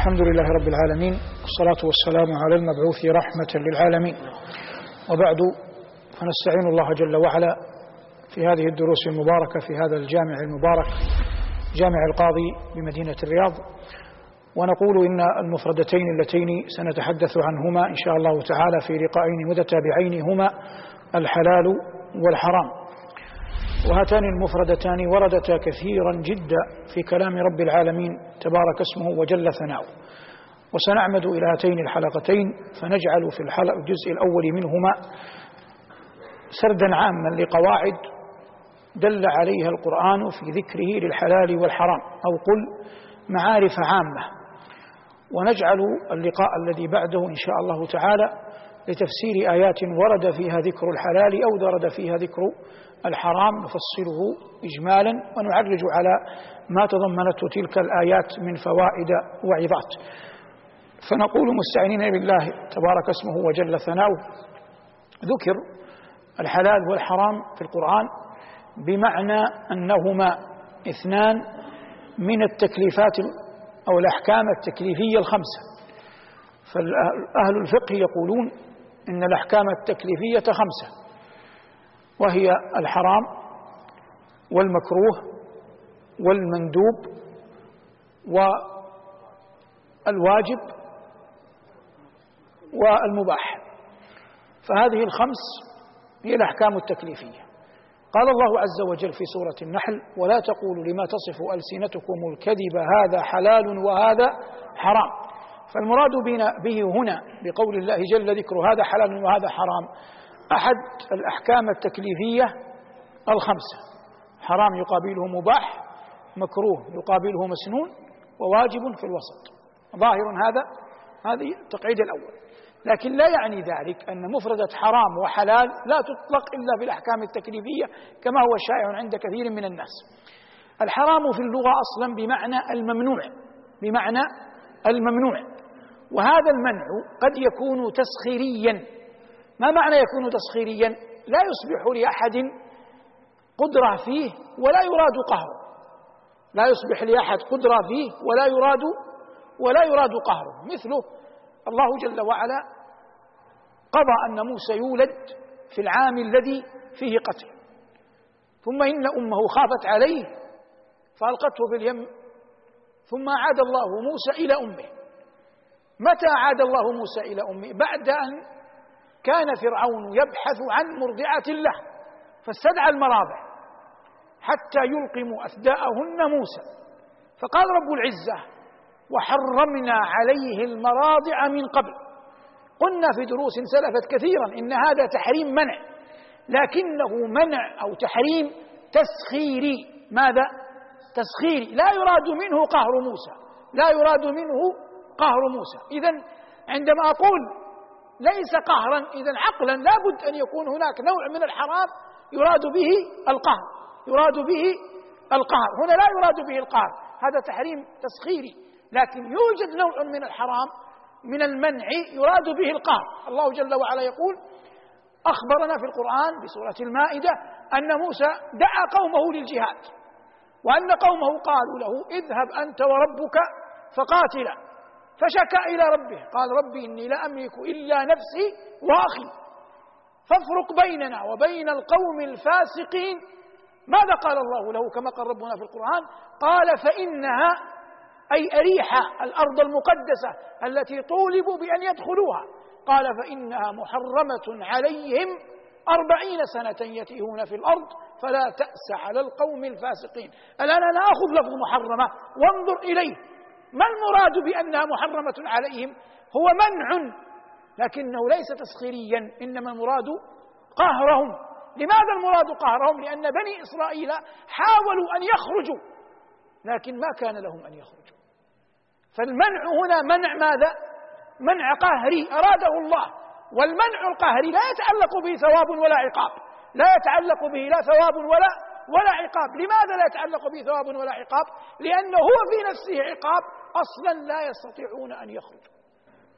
الحمد لله رب العالمين والصلاة والسلام على المبعوث رحمة للعالمين. وبعد فنستعين الله جل وعلا في هذه الدروس المباركة في هذا الجامع المبارك جامع القاضي بمدينة الرياض. ونقول إن المفردتين اللتين سنتحدث عنهما إن شاء الله تعالى في لقاءين متتابعين هما الحلال والحرام. وهاتان المفردتان وردتا كثيرا جدا في كلام رب العالمين تبارك اسمه وجل ثناؤه. وسنعمد إلى هاتين الحلقتين فنجعل في الحلقة الجزء الأول منهما سردا عاما لقواعد دل عليها القرآن في ذكره للحلال والحرام أو قل معارف عامة. ونجعل اللقاء الذي بعده إن شاء الله تعالى لتفسير آيات ورد فيها ذكر الحلال أو ورد فيها ذكر الحرام نفصله إجمالا ونعرج على ما تضمنته تلك الآيات من فوائد وعظات. فنقول مستعينين بالله تبارك اسمه وجل ثناؤه. ذكر الحلال والحرام في القرآن بمعنى أنهما اثنان من التكليفات أو الأحكام التكليفية الخمسة. فأهل الفقه يقولون إن الأحكام التكليفية خمسة. وهي الحرام والمكروه والمندوب والواجب والمباح. فهذه الخمس هي الأحكام التكليفية. قال الله عز وجل في سورة النحل ولا تقولوا لما تصف ألسنتكم الكذب هذا حلال وهذا حرام. فالمراد به هنا بقول الله جل ذكره هذا حلال وهذا حرام. أحد الأحكام التكليفية الخمسة. حرام يقابله مباح مكروه يقابله مسنون وواجب في الوسط. ظاهر هذا هذه التقعيد الأول. لكن لا يعني ذلك أن مفردة حرام وحلال لا تطلق إلا في الأحكام التكليفية كما هو شائع عند كثير من الناس. الحرام في اللغة أصلا بمعنى الممنوع بمعنى الممنوع. وهذا المنع قد يكون تسخيريا. ما معنى يكون تسخيريا؟ لا يصبح لأحد قدرة فيه ولا يراد قهره. لا يصبح لأحد قدرة فيه ولا يراد ولا يراد قهره. مثله الله جل وعلا قضى أن موسى يولد في العام الذي فيه قتل. ثم إن أمه خافت عليه فألقته في اليم. ثم عاد الله موسى إلى أمه. متى عاد الله موسى إلى أمه؟ بعد أن كان فرعون يبحث عن مرضعة له فاستدعى المراضع حتى يلقموا أثداءهن موسى. فقال رب العزة وحرمنا عليه المراضع من قبل. قلنا في دروس سلفت كثيرا إن هذا تحريم منع لكنه منع أو تحريم تسخيري. ماذا؟ تسخيري. لا يراد منه قهر موسى لا يراد منه قهر موسى. إذا عندما أقول ليس قهرا. إذا عقلا لابد أن يكون هناك نوع من الحرام يراد به القهر. يراد به القهر. هنا لا يراد به القهر. هذا تحريم تسخيري. لكن يوجد نوع من الحرام من المنع يراد به القهر. الله جل وعلا يقول أخبرنا في القرآن بسورة المائدة أن موسى دعا قومه للجهاد وأن قومه قالوا له اذهب أنت وربك فقاتلا. فشكا إلى ربه. قال ربي إني لا أملك إلا نفسي وأخي. فافرق بيننا وبين القوم الفاسقين. ماذا قال الله له كما قال ربنا في القرآن؟ قال فإنها أي أريحة الأرض المقدسة التي طولبوا بأن يدخلوها. قال فإنها محرمة عليهم أربعين سنة يتيهون في الأرض فلا تأس على القوم الفاسقين. الآن أنا أخذ لفظ محرمة وانظر إليه. ما المراد بأنها محرمة عليهم؟ هو منع لكنه ليس تسخيريا إنما المراد قهرهم. لماذا المراد قهرهم؟ لأن بني إسرائيل حاولوا أن يخرجوا لكن ما كان لهم أن يخرجوا. فالمنع هنا منع ماذا؟ منع قهري أراده الله. والمنع القهري لا يتعلق به ثواب ولا عقاب. لا يتعلق به لا ثواب ولا ولا عقاب. لماذا لا يتعلق به ثواب ولا عقاب؟ لأنه هو في نفسه عقاب. أصلا لا يستطيعون أن يخرجوا.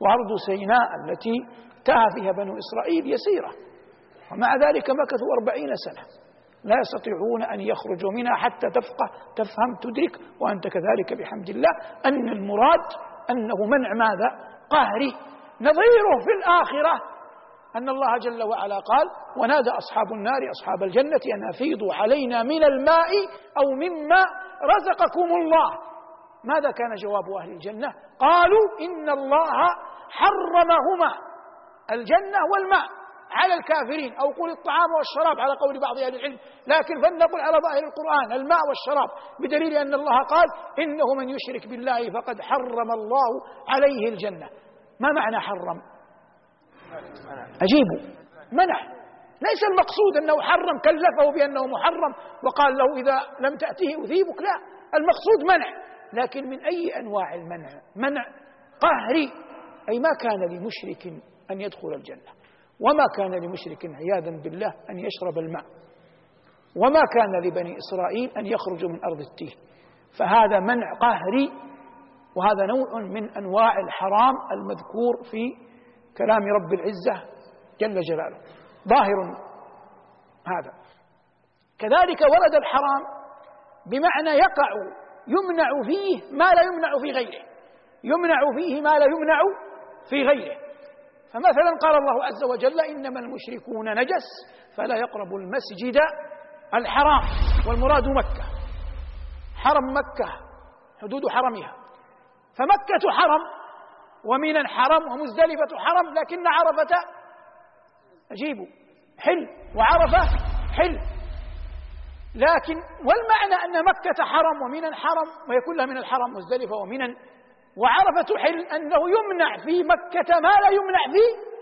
وأرض سيناء التي تاه فيها بنو إسرائيل يسيرة. ومع ذلك مكثوا أربعين سنة. لا يستطيعون أن يخرجوا منها حتى تفقه تفهم تدرك. وأنت كذلك بحمد الله. أن المراد أنه منع ماذا؟ قهري. نظيره في الآخرة. أن الله جل وعلا قال ونادى أصحاب النار أصحاب الجنة أن أفيضوا علينا من الماء أو مما رزقكم الله. ماذا كان جواب أهل الجنة؟ قالوا إن الله حرمهما الجنة والماء على الكافرين. أو قل الطعام والشراب على قول بعض أهل العلم. لكن فلنقل على ظاهر القرآن الماء والشراب. بدليل أن الله قال إنه من يشرك بالله فقد حرم الله عليه الجنة. ما معنى حرم؟ أجيبوا منع ليس المقصود أنه حرم كلفه بأنه محرم وقال له إذا لم تأته أثيبك لا. المقصود منع لكن من أي أنواع المنع؟ منع قهري. أي ما كان لمشرك أن يدخل الجنة. وما كان لمشرك عياذا بالله أن يشرب الماء. وما كان لبني إسرائيل أن يخرجوا من أرض التيه. فهذا منع قهري. وهذا نوع من أنواع الحرام المذكور في كلام رب العزة جل جلاله. ظاهر هذا. كذلك ورد الحرام بمعنى يقع يمنع فيه ما لا يمنع في غيره. يمنع فيه ما لا يمنع في غيره. فمثلا قال الله عز وجل إنما المشركون نجس فلا يقربوا المسجد الحرام. والمراد مكة. حرم مكة حدود حرمها. فمكة حرم ومن حرم ومزدلفة حرم لكن عرفة أجيبوا حل. وعرفة حل. لكن والمعنى أن مكة حرم ومن حرم وهي كلها من الحرم مزدلفة ومن وعرفة حل أنه يمنع في مكة ما لا يمنع في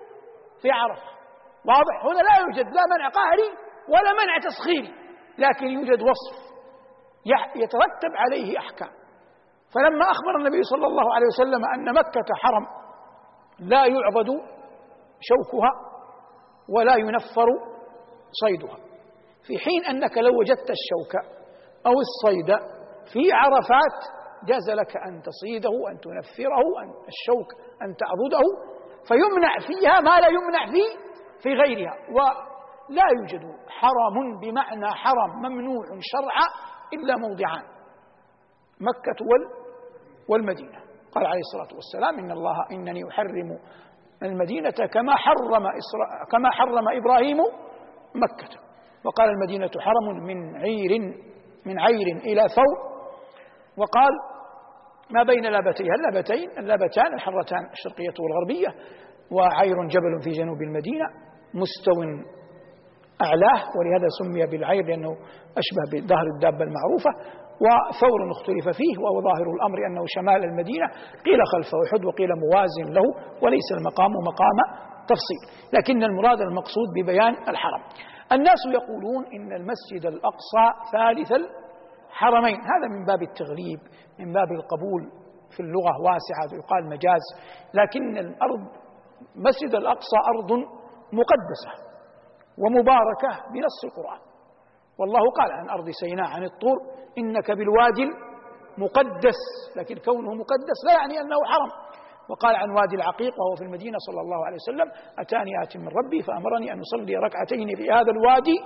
في عرفة. واضح؟ هنا لا يوجد لا منع قهري ولا منع تسخيري لكن يوجد وصف يترتب عليه أحكام. فلما أخبر النبي صلى الله عليه وسلم أن مكة حرم لا يعضد شوكها ولا ينفر صيدها. في حين أنك لو وجدت الشوك أو الصيد في عرفات جاز لك أن تصيده أن تنفره أن الشوك أن تعضده فيمنع فيها ما لا يمنع في في غيرها. ولا يوجد حرم بمعنى حرم ممنوع شرعا إلا موضعان. مكة والمدينة. قال عليه الصلاة والسلام إن الله إنني أحرم المدينة كما حرم إسرا كما حرم إبراهيم مكة. وقال المدينة حرم من عير من عير إلى ثور وقال ما بين لابتيها اللابتين اللابتان الحرتان الشرقية والغربية وعير جبل في جنوب المدينة مستو أعلاه ولهذا سمي بالعير لأنه أشبه بظهر الدابة المعروفة. وثور اختلف فيه وهو ظاهر الأمر أنه شمال المدينة. قيل خلف أحد وقيل موازن له وليس المقام مقام تفصيل. لكن المراد المقصود ببيان الحرم. الناس يقولون إن المسجد الأقصى ثالث الحرمين. هذا من باب التغليب من باب القبول في اللغة واسعة يقال مجاز. لكن الأرض مسجد الأقصى أرض مقدسة ومباركة بنص القرآن. والله قال عن أرض سيناء عن الطور إنك بالوادي المقدس لكن كونه مقدس لا يعني أنه حرم وقال عن وادي العقيق وهو في المدينة صلى الله عليه وسلم أتاني آت من ربي فأمرني أن أصلي ركعتين في هذا الوادي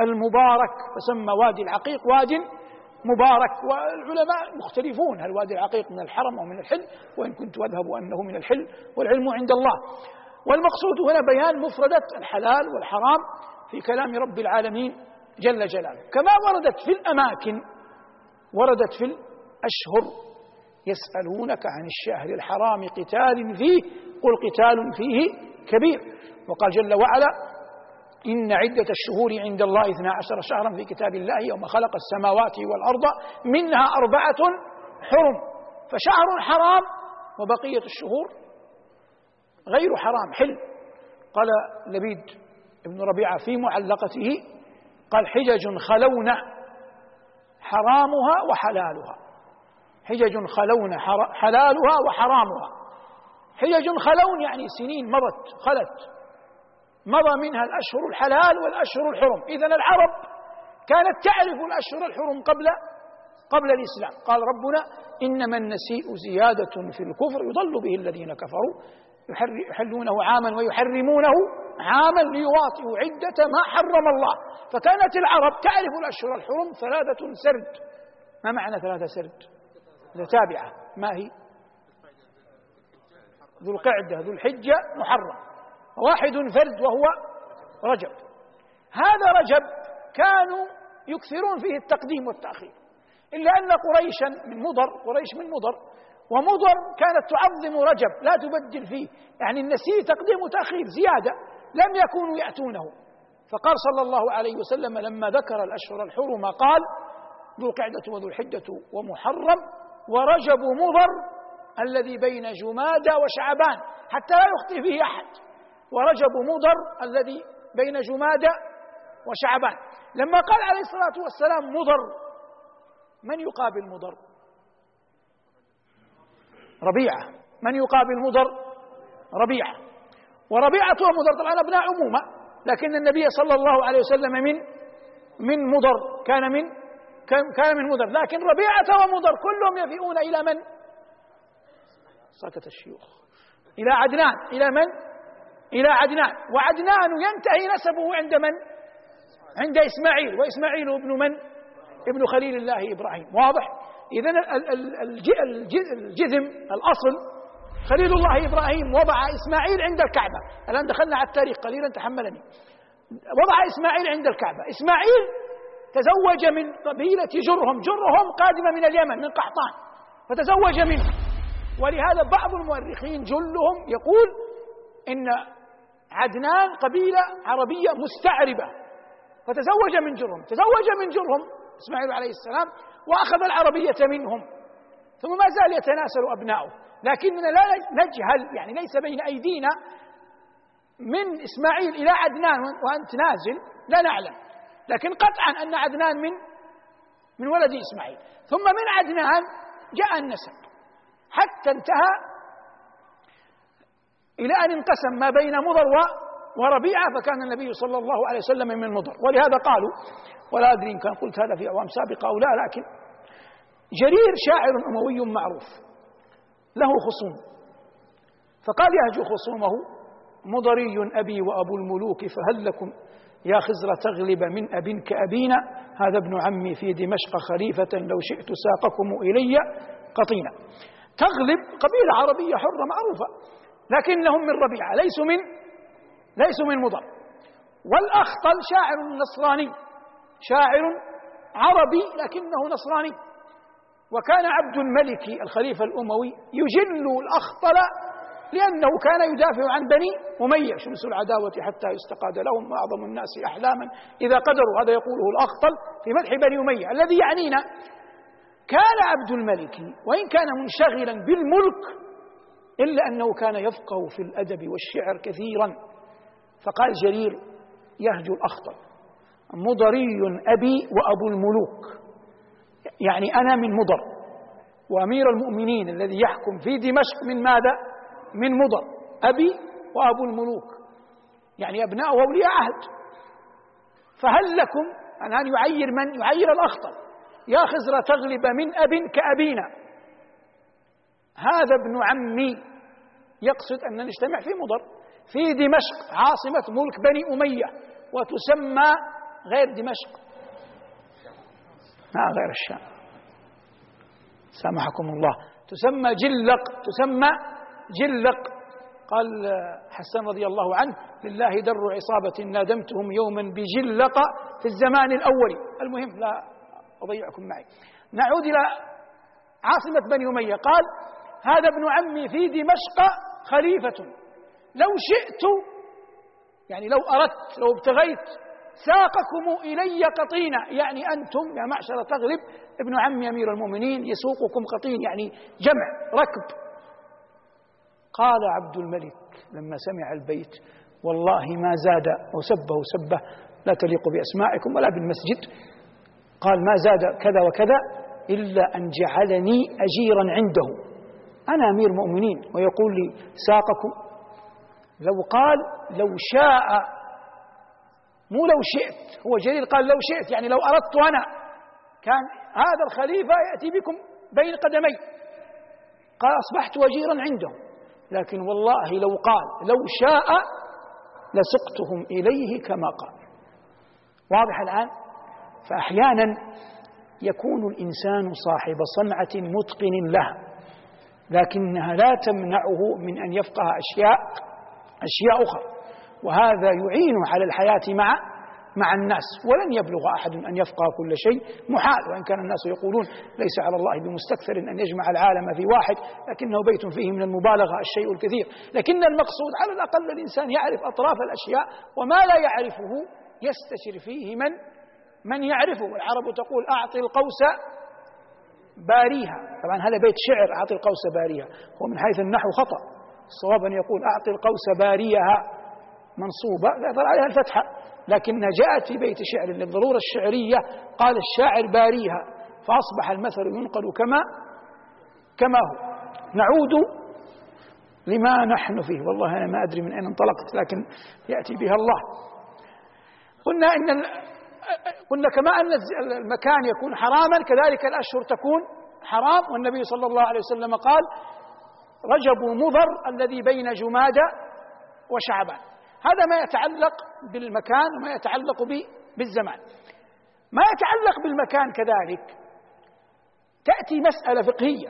المبارك فسمى وادي العقيق واد مبارك. والعلماء مختلفون هل وادي العقيق من الحرم أو من الحل؟ وإن كنت أذهب أنه من الحل والعلم عند الله. والمقصود هنا بيان مفردة الحلال والحرام في كلام رب العالمين. جل جلاله. كما وردت في الأماكن وردت في الأشهر يسألونك عن الشهر الحرام قتال فيه قل قتال فيه كبير. وقال جل وعلا إن عدة الشهور عند الله اثنا عشر شهرا في كتاب الله يوم خلق السماوات والأرض منها أربعة حرم. فشهر حرام وبقية الشهور غير حرام. حل قال لبيد بن ربيعة في معلقته قال حجج خلون حرامها وحلالها. حجج خلون حلالها وحرامها. حجج خلون يعني سنين مضت خلت. مضى منها الأشهر الحلال والأشهر الحرم. إذا العرب كانت تعرف الأشهر الحرم قبل قبل الإسلام. قال ربنا إنما النسيء زيادة في الكفر يضل به الذين كفروا يحلونه عاما ويحرمونه عاما ليواطئوا عدة ما حرم الله. فكانت العرب تعرف الأشهر الحرم ثلاثة سرد. ما معنى ثلاثة سرد؟ تابعة. ما هي؟ ذو القعدة ذو الحجة محرم. واحد فرد وهو رجب. هذا رجب كانوا يكثرون فيه التقديم والتأخير. إلا أن قريشا من مضر قريش من مضر ومضر كانت تعظم رجب لا تبدل فيه. يعني النسيء تقديم وتأخير زيادة لم يكونوا يأتونه. فقال صلى الله عليه وسلم لما ذكر الأشهر الحرم قال ذو القعدة وذو الحجة ومحرم ورجب مضر الذي بين جمادى وشعبان حتى لا يخطئ فيه أحد. ورجب مضر الذي بين جمادى وشعبان. لما قال عليه الصلاة والسلام مضر من يقابل مضر؟ ربيعة. من يقابل مضر؟ ربيعة. وربيعة ومضر طبعا أبناء عمومة لكن النبي صلى الله عليه وسلم من من مضر. كان من كان من مضر. لكن ربيعة ومضر كلهم يفيئون إلى من؟ سكت الشيوخ. إلى عدنان. إلى من؟ إلى عدنان. وعدنان ينتهي نسبه عند من؟ عند إسماعيل. وإسماعيل ابن من؟ ابن خليل الله إبراهيم. واضح. إذا الجذم الأصل خليل الله إبراهيم وضع إسماعيل عند الكعبة. الآن دخلنا على التاريخ قليلا تحملني. وضع إسماعيل عند الكعبة. إسماعيل تزوج من قبيلة جرهم. جرهم قادمة من اليمن من قحطان. فتزوج منه. ولهذا بعض المؤرخين جلهم يقول إن عدنان قبيلة عربية مستعربة. فتزوج من جرهم. تزوج من جرهم إسماعيل عليه السلام وأخذ العربية منهم. ثم ما زال يتناسل أبناؤه. لكننا لا نجهل يعني ليس بين أيدينا من إسماعيل إلى عدنان وأنت نازل لا نعلم. لكن قطعا أن عدنان من من ولد إسماعيل. ثم من عدنان جاء النسب. حتى انتهى إلى أن انقسم ما بين مضر وربيعة فكان النبي صلى الله عليه وسلم من مضر. ولهذا قالوا ولا أدري إن كان قلت هذا في أوام سابقة أو لا لكن جرير شاعر أموي معروف. له خصوم. فقال يهجو خصومه مضري أبي وأبو الملوك فهل لكم يا خزر تغلب من أب كأبينا هذا ابن عمي في دمشق خليفة لو شئت ساقكم إلي قطينا. تغلب قبيلة عربية حرة معروفة لكنهم من ربيعة ليسوا من ليسوا من مضر. والأخطل شاعر نصراني شاعر عربي لكنه نصراني. وكان عبد الملك الخليفة الأموي يجل الأخطل لأنه كان يدافع عن بني أمية. شمس العداوة حتى يستقاد لهم أعظم الناس أحلاما إذا قدروا. هذا يقوله الأخطل في مدح بني أمية الذي يعنينا كان عبد الملك وإن كان منشغلا بالملك إلا أنه كان يفقه في الأدب والشعر كثيرا. فقال جرير يهجو الأخطل مضري أبي وأبو الملوك. يعني أنا من مضر. وأمير المؤمنين الذي يحكم في دمشق من ماذا؟ من مضر. أبي وأبو الملوك. يعني أبناء أولياء عهد. فهل لكم الآن يعير من؟ يعير الأخطر. يا خزر تغلب من أب كأبينا. هذا ابن عمي يقصد أن نجتمع في مضر. في دمشق عاصمة ملك بني أمية وتسمى غير دمشق. ما غير الشام. سامحكم الله. تسمى جلق تسمى جلق. قال حسان رضي الله عنه لله در عصابة نادمتهم يوما بجلق في الزمان الأول. المهم لا أضيعكم معي. نعود إلى عاصمة بني أمية. قال هذا ابن عمي في دمشق خليفة. لو شئت يعني لو أردت لو ابتغيت ساقكم إلي قطينا. يعني أنتم يا معشر تغلب ابن عم أمير المؤمنين يسوقكم قطين يعني جمع ركب. قال عبد الملك لما سمع البيت والله ما زاد وسبه سبه لا تليق بأسمائكم ولا بالمسجد. قال ما زاد كذا وكذا إلا أن جعلني أجيرا عنده. أنا أمير مؤمنين ويقول لي ساقكم. لو قال لو شاء مو لو شئت. هو جليل قال لو شئت يعني لو أردت أنا. كان هذا الخليفة يأتي بكم بين قدمي. قال أصبحت وجيرا عنده لكن والله لو قال لو شاء لسقتهم إليه كما قال. واضح الآن؟ فأحيانا يكون الإنسان صاحب صنعة متقن له لكنها لا تمنعه من أن يفقه أشياء أشياء أخرى. وهذا يعينه على الحياة مع مع الناس. ولن يبلغ أحد أن يفقه كل شيء محال وإن كان الناس يقولون ليس على الله بمستكثر أن يجمع العالم في واحد لكنه بيت فيه من المبالغة الشيء الكثير. لكن المقصود على الأقل الإنسان يعرف أطراف الأشياء وما لا يعرفه يستشر فيه من من يعرفه. والعرب تقول أعطي القوس باريها. طبعا هذا بيت شعر أعطي القوس باريها. هو من حيث النحو خطأ. الصواب أن يقول أعطي القوس باريها. منصوبة لا يظهر عليها الفتحة لكنها جاءت في بيت شعر للضرورة الشعرية قال الشاعر باريها فأصبح المثل ينقل كما كما هو. نعود لما نحن فيه. والله أنا ما أدري من أين انطلقت لكن يأتي بها الله. قلنا إن قلنا كما أن المكان يكون حراما كذلك الأشهر تكون حرام. والنبي صلى الله عليه وسلم قال رجب مضر الذي بين جمادى وشعبان. هذا ما يتعلق بالمكان وما يتعلق بالزمان. ما يتعلق بالمكان كذلك تأتي مسألة فقهية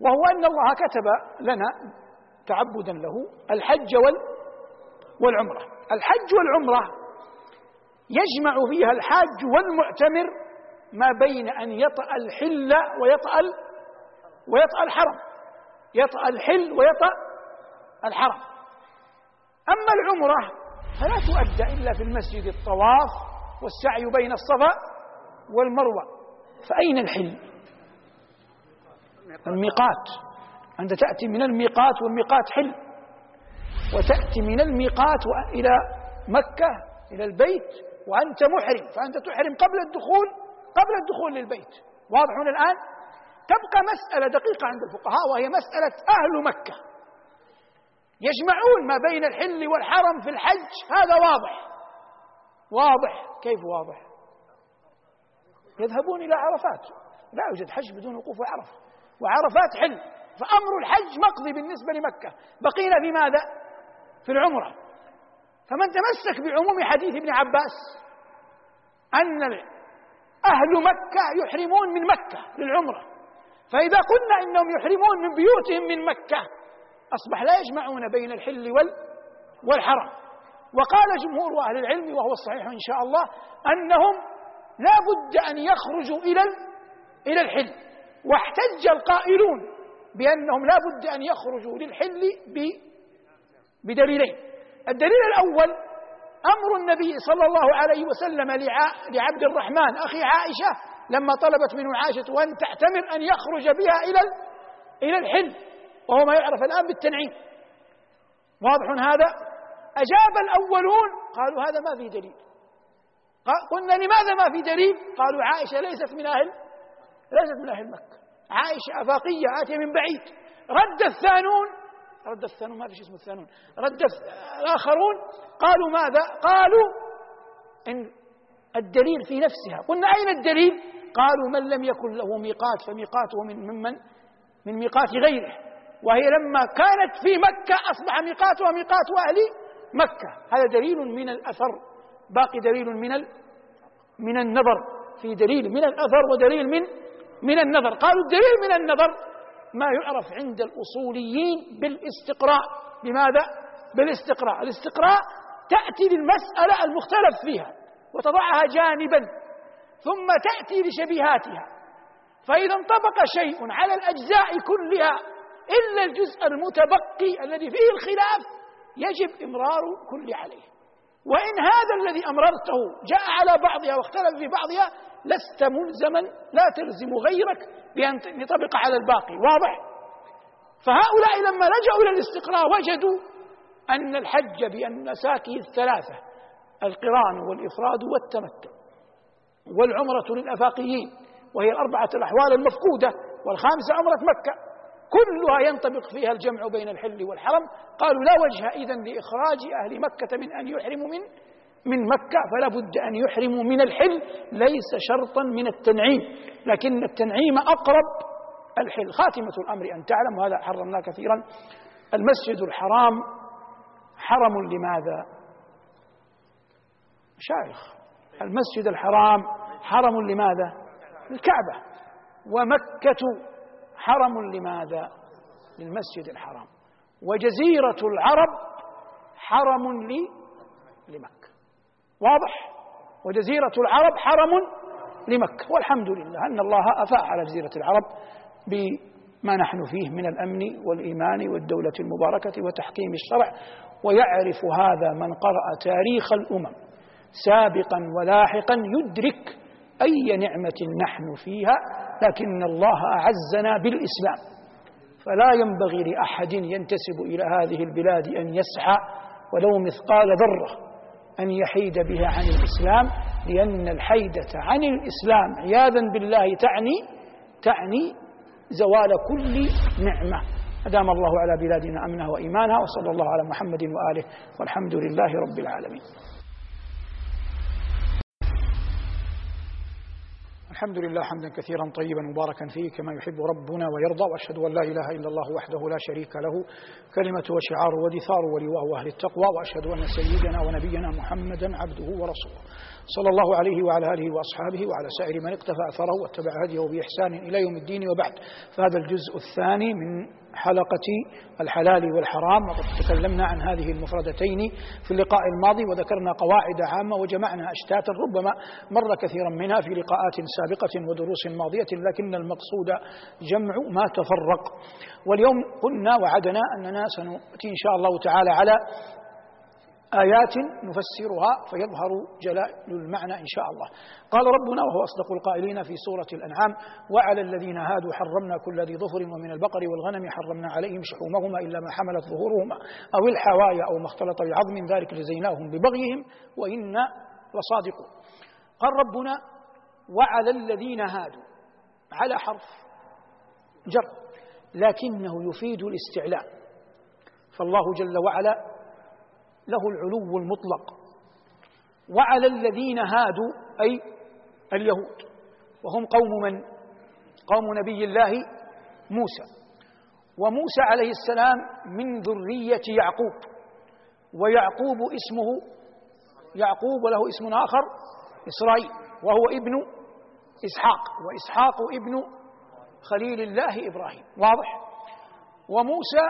وهو أن الله كتب لنا تعبدا له الحج والعمرة. الحج والعمرة يجمع فيها الحاج والمعتمر ما بين أن يطأ الحل ويطأ ويطأ الحرم. يطأ الحل ويطأ الحرم. أما العمرة فلا تؤدى إلا في المسجد الطواف والسعي بين الصفا والمروة. فأين الحل؟ الميقات. أنت تأتي من الميقات والميقات حل. وتأتي من الميقات إلى مكة إلى البيت وأنت محرم. فأنت تحرم قبل الدخول قبل الدخول للبيت. واضح الآن؟ تبقى مسألة دقيقة عند الفقهاء وهي مسألة أهل مكة. يجمعون ما بين الحل والحرم في الحج. هذا واضح. واضح. كيف واضح؟ يذهبون إلى عرفات. لا يوجد حج بدون وقوف عرفة وعرفات حل. فأمر الحج مقضي بالنسبة لمكة. بقينا في ماذا؟ في العمرة. فمن تمسك بعموم حديث ابن عباس أن أهل مكة يحرمون من مكة للعمرة. فإذا قلنا إنهم يحرمون من بيوتهم من مكة أصبح لا يجمعون بين الحل والحرم وقال جمهور أهل العلم وهو الصحيح إن شاء الله أنهم لا بد أن يخرجوا إلى إلى الحل. واحتج القائلون بأنهم لا بد أن يخرجوا للحل بدليلين. الدليل الأول أمر النبي صلى الله عليه وسلم لعبد الرحمن أخي عائشة لما طلبت منه عائشة أن تعتمر أن يخرج بها إلى إلى الحل. وهو ما يعرف الآن بالتنعيم. واضح هذا؟ أجاب الأولون قالوا هذا ما في دليل. قلنا لماذا ما في دليل؟ قالوا عائشة ليست من أهل ليست من أهل مكة. عائشة أفاقية آتية من بعيد. رد الثانون رد الثانون ما في شيء اسمه الثانون. رد الآخرون قالوا ماذا؟ قالوا إن الدليل في نفسها. قلنا أين الدليل؟ قالوا من لم يكن له ميقات فميقاته من ممن من ميقات غيره. وهي لما كانت في مكة أصبح ميقاتها ميقات أهل مكة. هذا دليل من الأثر باقي دليل من ال من النظر. في دليل من الأثر ودليل من من النظر. قالوا الدليل من النظر ما يعرف عند الأصوليين بالاستقراء. بماذا؟ بالاستقراء. الاستقراء تأتي للمسألة المختلف فيها وتضعها جانبا ثم تأتي لشبيهاتها. فإذا انطبق شيء على الأجزاء كلها إلا الجزء المتبقي الذي فيه الخلاف يجب إمرار كل عليه. وإن هذا الذي أمررته جاء على بعضها واختلف في بعضها لست ملزما لا تلزم غيرك بأن يطبق على الباقي. واضح؟ فهؤلاء لما لجأوا إلى الاستقراء وجدوا أن الحج بأنساكه الثلاثة القران والإفراد والتمتع والعمرة للأفاقيين وهي الأربعة الأحوال المفقودة والخامسة عمرة مكة. كلها ينطبق فيها الجمع بين الحل والحرم. قالوا لا وجه إذن لإخراج أهل مكة من أن يحرموا من من مكة فلا بد أن يحرموا من الحل ليس شرطا من التنعيم. لكن التنعيم أقرب الحل. خاتمة الأمر أن تعلم وهذا حرمناه كثيرا. المسجد الحرام حرم لماذا؟ شايخ المسجد الحرام حرم لماذا؟ الكعبة ومكة حرم لماذا؟ للمسجد الحرام. وجزيرة العرب حرم لي لمكة. واضح؟ وجزيرة العرب حرم لمكة. والحمد لله أن الله أفاء على جزيرة العرب بما نحن فيه من الأمن والإيمان والدولة المباركة وتحكيم الشرع. ويعرف هذا من قرأ تاريخ الأمم سابقا ولاحقا يدرك أي نعمة نحن فيها لكن الله أعزنا بالإسلام. فلا ينبغي لأحد ينتسب إلى هذه البلاد أن يسعى ولو مثقال ذرة أن يحيد بها عن الإسلام لأن الحيدة عن الإسلام عياذا بالله تعني تعني زوال كل نعمة. أدام الله على بلادنا أمنها وإيمانها وصلى الله على محمد وآله والحمد لله رب العالمين. الحمد لله حمدا كثيرا طيبا مباركا فيه كما يحب ربنا ويرضى وأشهد أن لا إله إلا الله وحده لا شريك له كلمة وشعار ودثار ولواء أهل التقوى وأشهد أن سيدنا ونبينا محمدا عبده ورسوله. صلى الله عليه وعلى آله وأصحابه وعلى سائر من اقتفى أثره واتبع هديه بإحسان إلى يوم الدين وبعد. فهذا الجزء الثاني من حلقة الحلال والحرام وقد تكلمنا عن هذه المفردتين في اللقاء الماضي وذكرنا قواعد عامة وجمعنا أشتاتا ربما مر كثيرا منها في لقاءات سابقة ودروس ماضية لكن المقصود جمع ما تفرق. واليوم قلنا وعدنا أننا سناتي إن شاء الله تعالى على آيات نفسرها فيظهر جلال المعنى إن شاء الله. قال ربنا وهو أصدق القائلين في سورة الأنعام وعلى الذين هادوا حرمنا كل ذي ظفر ومن البقر والغنم حرمنا عليهم شحومهما إلا ما حملت ظهورهما أو الحوايا أو ما اختلط بعظم ذلك جزيناهم ببغيهم وإنا لصادقون. قال ربنا وعلى الذين هادوا على حرف جر لكنه يفيد الاستعلاء. فالله جل وعلا له العلو المطلق. وعلى الذين هادوا أي اليهود. وهم قوم من؟ قوم نبي الله موسى. وموسى عليه السلام من ذرية يعقوب. ويعقوب اسمه يعقوب وله اسم آخر إسرائيل. وهو ابن إسحاق. وإسحاق ابن خليل الله إبراهيم. واضح؟ وموسى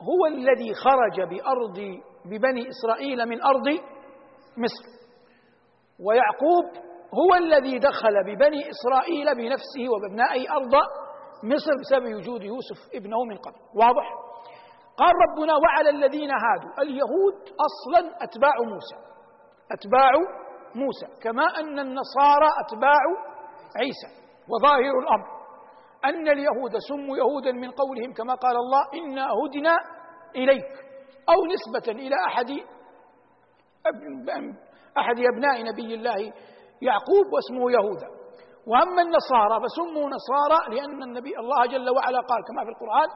هو الذي خرج بأرض ببني إسرائيل من أرض مصر. ويعقوب هو الذي دخل ببني إسرائيل بنفسه وبابنائه أرض مصر بسبب وجود يوسف ابنه من قبل. واضح؟ قال ربنا وعلى الذين هادوا. اليهود أصلا أتباع موسى. أتباع موسى. كما أن النصارى أتباع عيسى. وظاهر الأمر أن اليهود سموا يهودا من قولهم كما قال الله إنا هدنا إليك. أو نسبة إلى أحد أحد أبناء نبي الله يعقوب واسمه يهوذا. وأما النصارى فسموا نصارى لأن النبي الله جل وعلا قال كما في القرآن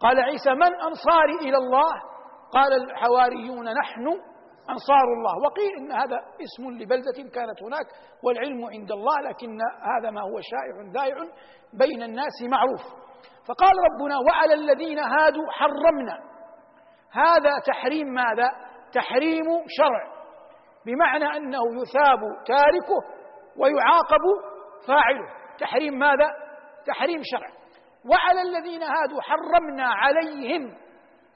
قال عيسى من أنصاري إلى الله؟ قال الحواريون نحن أنصار الله. وقيل إن هذا اسم لبلدة كانت هناك والعلم عند الله لكن هذا ما هو شائع ذائع بين الناس معروف. فقال ربنا وعلى الذين هادوا حرمنا. هذا تحريم ماذا؟ تحريم شرع. بمعنى أنه يثاب تاركه ويعاقب فاعله. تحريم ماذا؟ تحريم شرع. وعلى الذين هادوا حرمنا عليهم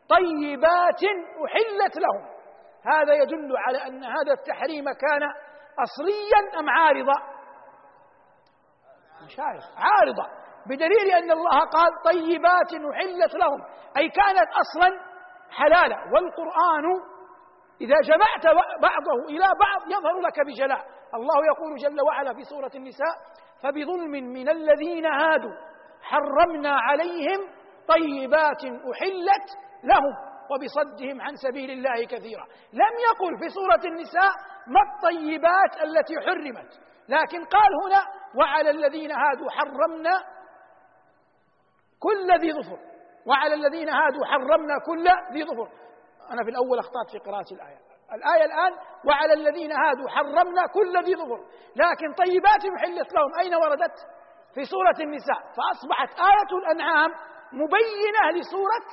طيبات أحلت لهم. هذا يدل على أن هذا التحريم كان اصليا أم عارضا؟ مش عارضة. بدليل أن الله قال طيبات أحلت لهم. أي كانت أصلا حلالا والقرآن إذا جمعت بعضه إلى بعض يظهر لك بجلاء. الله يقول جل وعلا في سورة النساء فبظلم من الذين هادوا حرمنا عليهم طيبات أحلت لهم وبصدهم عن سبيل الله كثيرا. لم يقل في سورة النساء ما الطيبات التي حرمت لكن قال هنا وعلى الذين هادوا حرمنا كل ذي ظفر. وعلى الذين هادوا حرمنا كل ذي ظفر. أنا في الأول أخطأت في قراءة الآية. الآية الآن وعلى الذين هادوا حرمنا كل ذي ظفر. لكن طيبات محلت لهم. أين وردت؟ في سورة النساء. فأصبحت آية الأنعام مبينة لسورة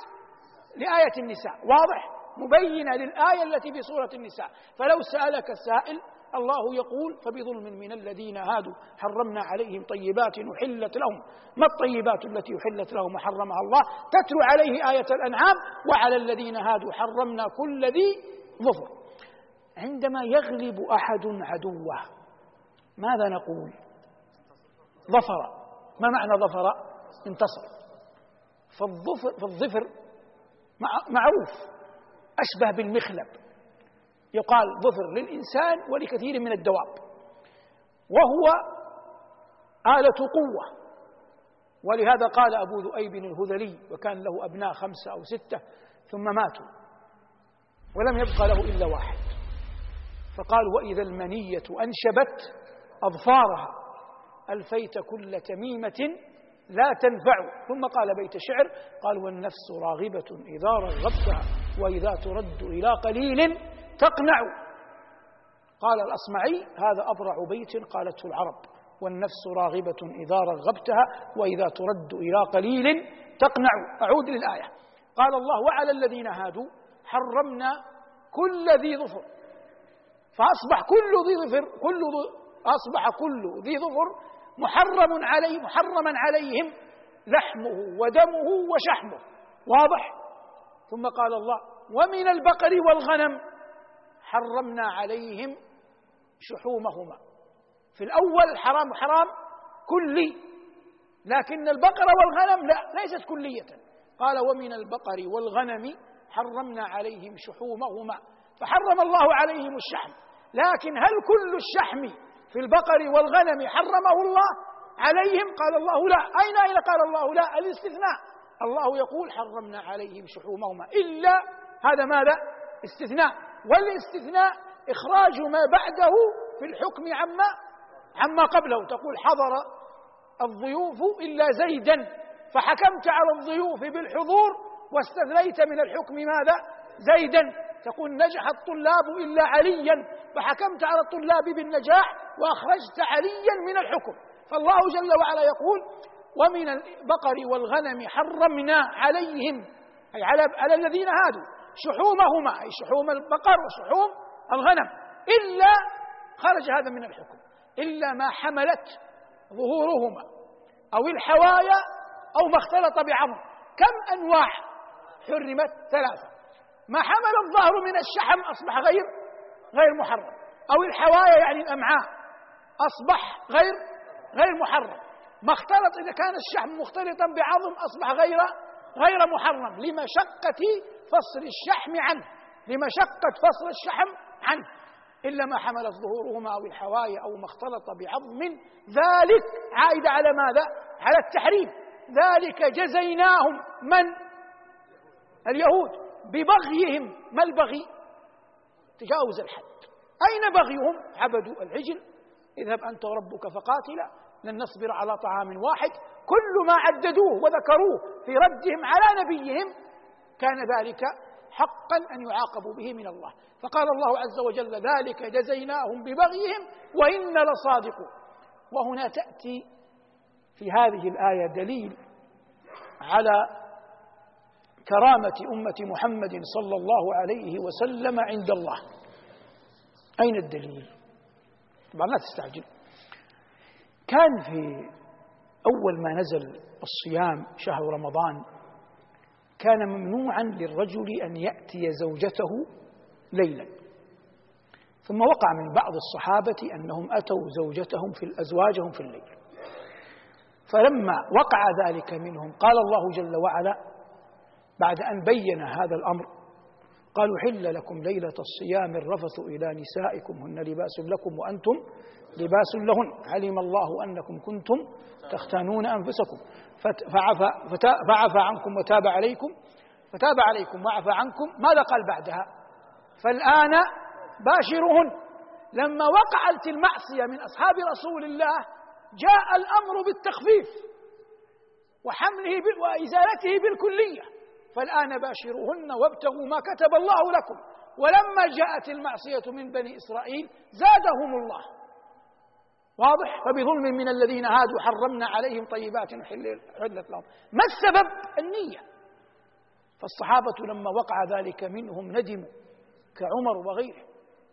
لآية النساء. واضح؟ مبينة للآية التي في سورة النساء. فلو سألك السائل الله يقول فبظلم من الذين هادوا. حرمنا عليهم طيبات أحلت لهم. ما الطيبات التي أحلت لهم وحرمها الله؟ تتلو عليه آية الأنعام وعلى الذين هادوا. حرمنا كل ذي ظفر. عندما يغلب أحد عدوه ماذا نقول؟ ظفر. ما معنى ظفر؟ انتصر. فالظفر, معروف. أشبه بالمخلب. يقال ظفر للإنسان ولكثير من الدواب. وهو آلة قوة. ولهذا قال أبو ذؤيب الهذلي وكان له أبناء خمسة أو ستة ثم ماتوا. ولم يبقى له إلا واحد. فقال وإذا المنية أنشبت أظفارها ألفيت كل تميمة لا تنفع. ثم قال بيت شعر قال والنفس راغبة إذا رغبتها وإذا ترد إلى قليل تقنع. قال الأصمعي هذا أبرع بيت قالته العرب والنفس راغبة إذا رغبتها وإذا ترد إلى قليل تقنع. أعود للآية. قال الله وعلى الذين هادوا حرمنا كل ذي ظفر. فأصبح كل ذي ظفر كل أصبح كل ذي ظفر محرم عليه محرما عليهم لحمه ودمه وشحمه. واضح؟ ثم قال الله ومن البقر والغنم. حرمنا عليهم شحومهما. في الأول حرام حرام كلي لكن البقر والغنم لا ليست كلية. قال ومن البقر والغنم حرمنا عليهم شحومهما فحرم الله عليهم الشحم. لكن هل كل الشحم في البقر والغنم حرمه الله عليهم؟ قال الله لا. أين؟ أين قال الله لا؟ الاستثناء. الله يقول حرمنا عليهم شحومهما. إلا هذا ماذا؟ استثناء. والاستثناء إخراج ما بعده في الحكم عما عما قبله. تقول حضر الضيوف إلا زيدا فحكمت على الضيوف بالحضور واستثنيت من الحكم ماذا؟ زيدا. تقول نجح الطلاب إلا عليا فحكمت على الطلاب بالنجاح وأخرجت عليا من الحكم. فالله جل وعلا يقول ومن البقر والغنم حرمنا عليهم أي على, على الذين هادوا. شحومهما أي شحوم البقر وشحوم الغنم إلا خرج هذا من الحكم إلا ما حملت ظهورهما أو الحوايا أو ما اختلط بعظم كم أنواع حرمت؟ ثلاثة. ما حمل الظهر من الشحم أصبح غير غير محرم. أو الحوايا يعني الأمعاء أصبح غير غير محرم. ما اختلط إذا كان الشحم مختلطا بعظم أصبح غير غير محرم. لمشقة فصل الشحم عنه. لمشقة فصل الشحم عنه. إلا ما حملت ظهورهما أو الحوايا أو ما اختلط بعظم. ذلك عائد على ماذا؟ على التحريم. ذلك جزيناهم من؟ اليهود. ببغيهم. ما البغي؟ تجاوز الحد. أين بغيهم؟ عبدوا العجل. اذهب أنت وربك فقاتلا. لن نصبر على طعام واحد. كل ما عددوه وذكروه في ردهم على نبيهم كان ذلك حقا أن يعاقبوا به من الله. فقال الله عز وجل ذلك جزيناهم ببغيهم وإن لصادقون. وهنا تأتي في هذه الآية دليل على كرامة أمة محمد صلى الله عليه وسلم عند الله. أين الدليل؟ طبعا لا تستعجل. كان في أول ما نزل الصيام شهر رمضان كان ممنوعا للرجل أن يأتي زوجته ليلا. ثم وقع من بعض الصحابة أنهم أتوا زوجتهم في أزواجهم في الليل. فلما وقع ذلك منهم قال الله جل وعلا بعد أن بين هذا الأمر قالوا حل لكم ليلة الصيام الرفث إلى نسائكم هن لباس لكم وأنتم لباس لهن. علم الله أنكم كنتم تختانون أنفسكم. فعفى, فعفى عنكم وتاب عليكم. فتاب عليكم وعفى عنكم. ماذا قال بعدها؟ فالآن باشرهن لما وقعت المعصية من أصحاب رسول الله جاء الأمر بالتخفيف وحمله وإزالته بالكلية. فالآن باشروهن وابتغوا ما كتب الله لكم. ولما جاءت المعصية من بني إسرائيل زادهم الله. واضح؟ فبظلم من الذين هادوا حرمنا عليهم طيبات حلت لهم. ما السبب؟ النية. فالصحابة لما وقع ذلك منهم ندموا كعمر وغيره.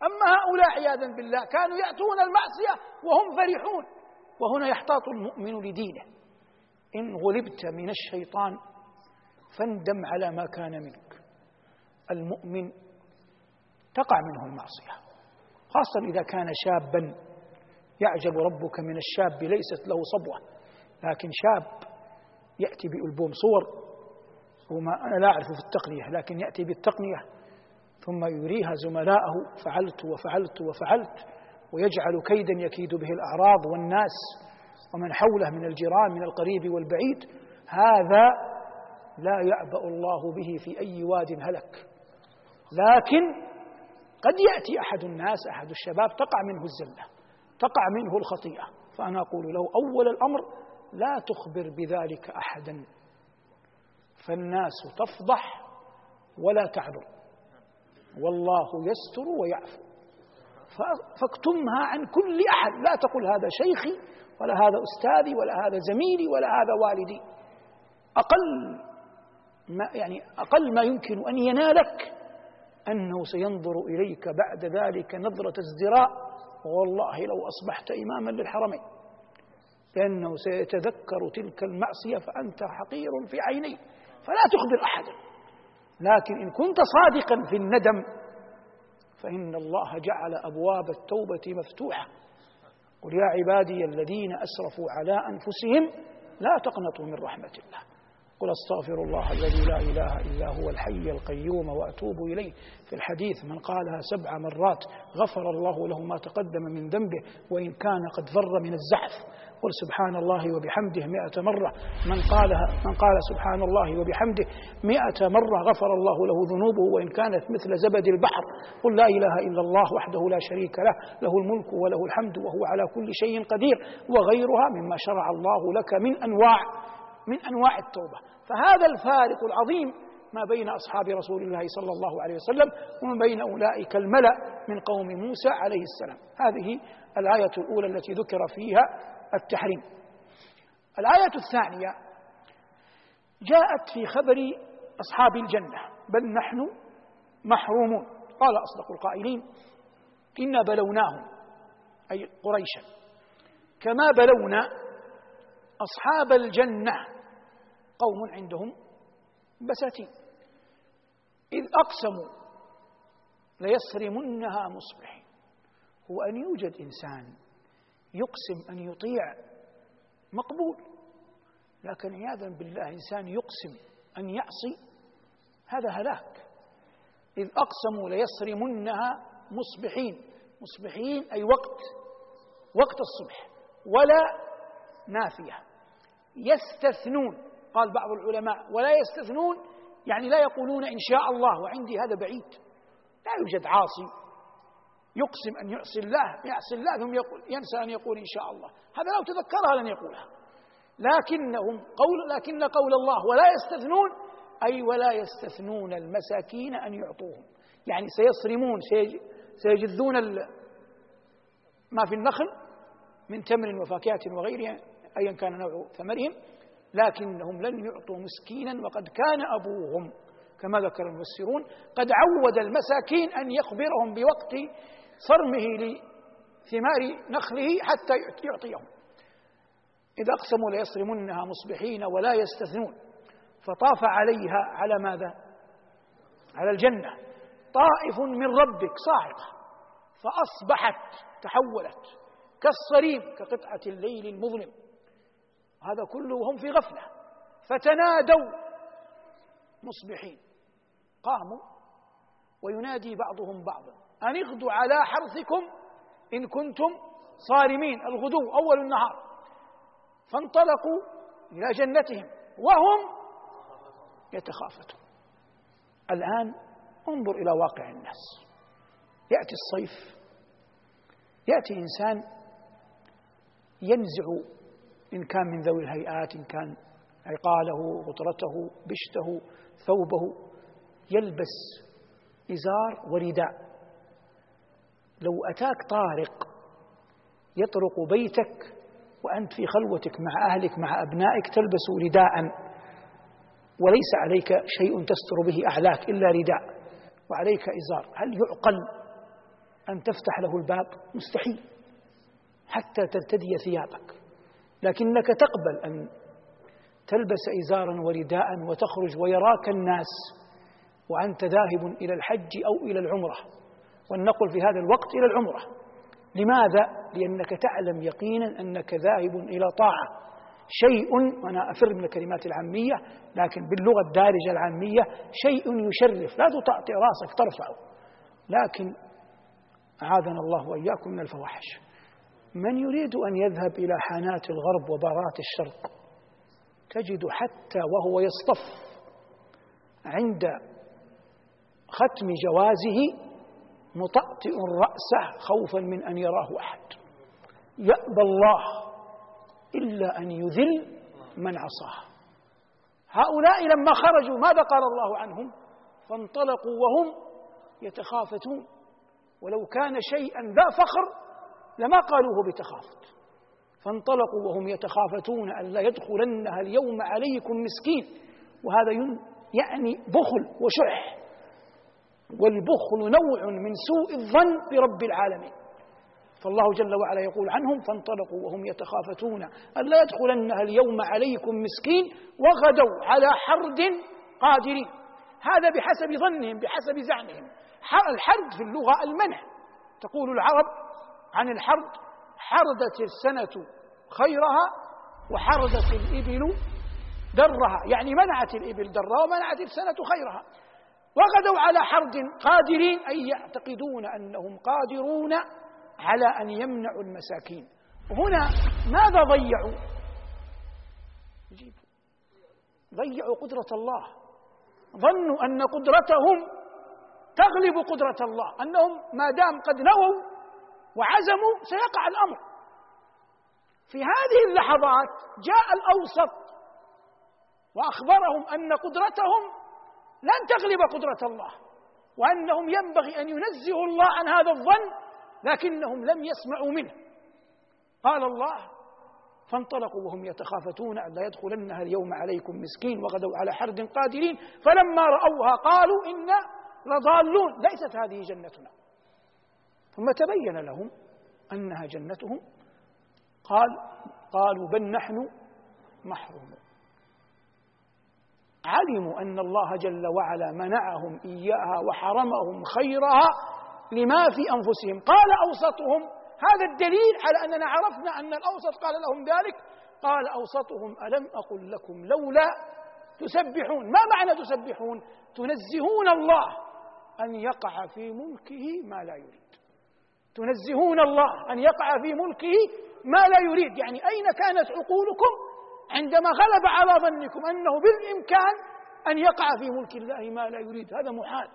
أما هؤلاء عياذا بالله كانوا يأتون المعصية وهم فرحون. وهنا يحتاط المؤمن لدينه. إن غلبت من الشيطان فاندم على ما كان منك. المؤمن تقع منه المعصية خاصة إذا كان شابا. يعجب ربك من الشاب ليست له صبوة لكن شاب يأتي بألبوم صور وما أنا لا أعرف في التقنية لكن يأتي بالتقنية ثم يريها زملائه فعلت وفعلت وفعلت ويجعل كيدا يكيد به الأعراض والناس ومن حوله من الجيران من القريب والبعيد. هذا لا يعبأ الله به في أي واد هلك. لكن قد يأتي أحد الناس أحد الشباب تقع منه الزلة تقع منه الخطيئة. فأنا أقول له أول الأمر لا تخبر بذلك أحدا. فالناس تفضح ولا تعذر والله يستر ويعفو. فاكتمها عن كل أحد. لا تقل هذا شيخي ولا هذا أستاذي ولا هذا زميلي ولا هذا والدي. أقل ما يعني أقل ما يمكن أن ينالك أنه سينظر إليك بعد ذلك نظرة ازدراء والله لو أصبحت إماما للحرمين لأنه سيتذكر تلك المعصية فأنت حقير في عينيه فلا تخبر أحدا. لكن إن كنت صادقا في الندم فإن الله جعل أبواب التوبة مفتوحة. قل يا عبادي الذين أسرفوا على أنفسهم لا تقنطوا من رحمة الله. قل أستغفر الله الذي لا إله إلا هو الحي القيوم وأتوب إليه. في الحديث من قالها سبع مرات غفر الله له ما تقدم من ذنبه وإن كان قد فر من الزحف. قل سبحان الله وبحمده مئة مرة. من قالها من قال سبحان الله وبحمده مئة مرة غفر الله له ذنوبه وإن كانت مثل زبد البحر. قل لا إله إلا الله وحده لا شريك له. له الملك وله الحمد وهو على كل شيء قدير. وغيرها مما شرع الله لك من أنواع. من أنواع التوبة. فهذا الفارق العظيم ما بين أصحاب رسول الله صلى الله عليه وسلم وما بين أولئك الملأ من قوم موسى عليه السلام. هذه الآية الأولى التي ذكر فيها التحريم. الآية الثانية جاءت في خبر أصحاب الجنة بل نحن محرومون. قال أصدق القائلين إنا بلوناهم أي قريشا. كما بلونا أصحاب الجنة. قوم عندهم بساتين. إذ أقسموا ليصرمنها مصبحين. هو أن يوجد إنسان يقسم أن يطيع مقبول لكن عياذا بالله إنسان يقسم أن يعصي هذا هلاك. إذ أقسموا ليصرمنها مصبحين. مصبحين أي وقت وقت الصبح ولا نافية. يستثنون قال بعض العلماء ولا يستثنون يعني لا يقولون إن شاء الله وعندي هذا بعيد. لا يوجد عاصي يقسم أن يعصي الله يعصي الله ثم يقول ينسى أن يقول إن شاء الله. هذا لو تذكرها لن يقولها. لكنهم قول لكن قول الله ولا يستثنون أي ولا يستثنون المساكين أن يعطوهم. يعني سيصرمون سيجذون ما في النخل من تمر وفاكهة وغيرها. أيا كان نوع ثمرهم لكنهم لن يعطوا مسكينا وقد كان أبوهم كما ذكر المفسرون قد عود المساكين أن يخبرهم بوقت صرمه لثمار نخله حتى يعطيهم. إذا أقسموا ليصرمنها مصبحين ولا يستثنون. فطاف عليها على ماذا؟ على الجنة. طائف من ربك صاعقة. فأصبحت تحولت كالصريم كقطعة الليل المظلم. هذا كله وهم في غفلة. فتنادوا مصبحين. قاموا وينادي بعضهم بعضا أن اغدوا على حرثكم إن كنتم صارمين. الغدو أول النهار. فانطلقوا إلى جنتهم وهم يتخافتون. الآن انظر إلى واقع الناس. يأتي الصيف. يأتي إنسان ينزع إن كان من ذوي الهيئات إن كان عقاله غطرته بشته ثوبه يلبس إزار ورداء. لو أتاك طارق يطرق بيتك وأنت في خلوتك مع أهلك مع أبنائك تلبس رداء وليس عليك شيء تستر به أعلاك إلا رداء وعليك إزار. هل يعقل أن تفتح له الباب؟ مستحيل حتى ترتدي ثيابك. لكنك تقبل أن تلبس إزارا ورداء وتخرج ويراك الناس وأنت ذاهب إلى الحج أو إلى العمرة. ولنقل في هذا الوقت إلى العمرة. لماذا؟ لأنك تعلم يقينا أنك ذاهب إلى طاعة. شيء وأنا أفر من الكلمات العامية لكن باللغة الدارجة العامية شيء يشرف. لا تطأطئ رأسك ترفعه. لكن أعاذنا الله وإياكم من الفواحش. من يريد أن يذهب إلى حانات الغرب وبارات الشرق تجد حتى وهو يصطف عند ختم جوازه مطأطئ رأسه خوفا من أن يراه أحد. يأبى الله إلا أن يذل من عصاه. هؤلاء لما خرجوا ماذا قال الله عنهم؟ فانطلقوا وهم يتخافتون. ولو كان شيئا ذا فخر لما قالوه بتخافت. فانطلقوا وهم يتخافتون أن لا يدخلنها اليوم عليكم مسكين. وهذا يعني بخل وشح. والبخل نوع من سوء الظن برب العالمين. فالله جل وعلا يقول عنهم فانطلقوا وهم يتخافتون أن لا يدخلنها اليوم عليكم مسكين وغدوا على حرد قادرين. هذا بحسب ظنهم بحسب زعمهم. الحرد في اللغة المنع تقول العرب عن الحرد حردت السنة خيرها وحردت الإبل درها يعني منعت الإبل درها ومنعت السنة خيرها. وغدوا على حرد قادرين أي يعتقدون أنهم قادرون على أن يمنعوا المساكين. هنا ماذا ضيعوا؟ ضيعوا قدرة الله. ظنوا أن قدرتهم تغلب قدرة الله. أنهم ما دام قد نووا وعزموا سيقع الأمر. في هذه اللحظات جاء الأوسط وأخبرهم أن قدرتهم لن تغلب قدرة الله وأنهم ينبغي أن ينزهوا الله عن هذا الظن لكنهم لم يسمعوا منه. قال الله فانطلقوا وهم يتخافتون أن لا يدخلنها اليوم عليكم مسكين وغدوا على حرد قادرين فلما رأوها قالوا إنا لضالون. ليست هذه جنتنا. ثم تبين لهم أنها جنتهم. قال قالوا بل نحن محرومون. علموا أن الله جل وعلا منعهم إياها وحرمهم خيرها لما في أنفسهم. قال أوسطهم. هذا الدليل على أننا عرفنا أن الأوسط قال لهم ذلك. قال أوسطهم ألم أقل لكم لولا تسبحون؟ ما معنى تسبحون؟ تنزهون الله أن يقع في ملكه ما لا يريد. تنزهون الله أن يقع في ملكه ما لا يريد. يعني أين كانت عقولكم عندما غلب على ظنكم أنه بالإمكان أن يقع في ملك الله ما لا يريد؟ هذا محال.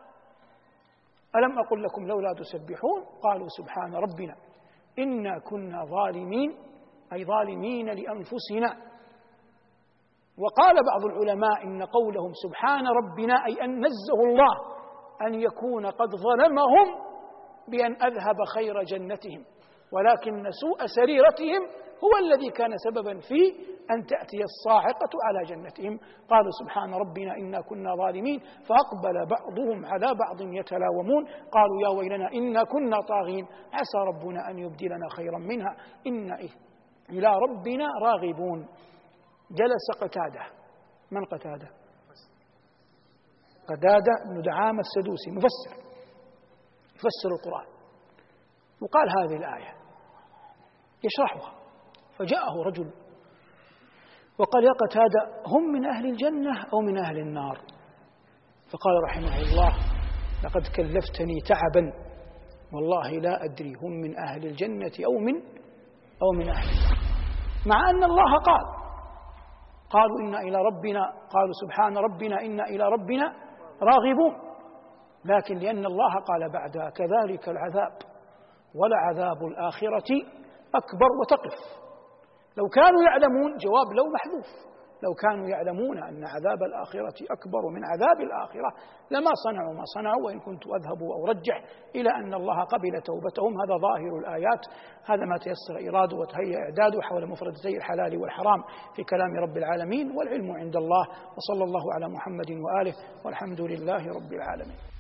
ألم أقل لكم لولا تسبحون؟ قالوا سبحان ربنا. إنا كنا ظالمين أي ظالمين لأنفسنا. وقال بعض العلماء إن قولهم سبحان ربنا أي أن نزه الله أن يكون قد ظلمهم بأن أذهب خير جنتهم ولكن سوء سريرتهم هو الذي كان سببا في أن تأتي الصاعقة على جنتهم. قالوا سبحان ربنا إنا كنا ظالمين فأقبل بعضهم على بعض يتلاومون. قالوا يا ويلنا إنا كنا طاغين عسى ربنا أن يبدلنا خيرا منها. إنا إلى ربنا راغبون. جلس قتادة. من قتادة؟ قتادة بن دعامة السدوسي مفسر. يفسر القرآن. وقال هذه الآية. يشرحها. فجاءه رجل وقال يا قتادة هم من أهل الجنة أو من أهل النار؟ فقال رحمه الله لقد كلفتني تعبا. والله لا أدري هم من أهل الجنة أو من أو من أهل النار. مع أن الله قال قالوا إنا إلى ربنا قالوا سبحان ربنا إنا إلى ربنا راغبون. لكن لأن الله قال بعدها كذلك العذاب ولعذاب الآخرة أكبر وتقف. لو كانوا يعلمون جواب لو محذوف لو كانوا يعلمون أن عذاب الآخرة أكبر من عذاب الآخرة لما صنعوا ما صنعوا وإن كنت أذهب أو أرجح إلى أن الله قبل توبتهم. هذا ظاهر الآيات هذا ما تيسر إراده وتهيأ إعداده حول مفردتي الحلال والحرام في كلام رب العالمين والعلم عند الله وصلى الله على محمد وآله والحمد لله رب العالمين.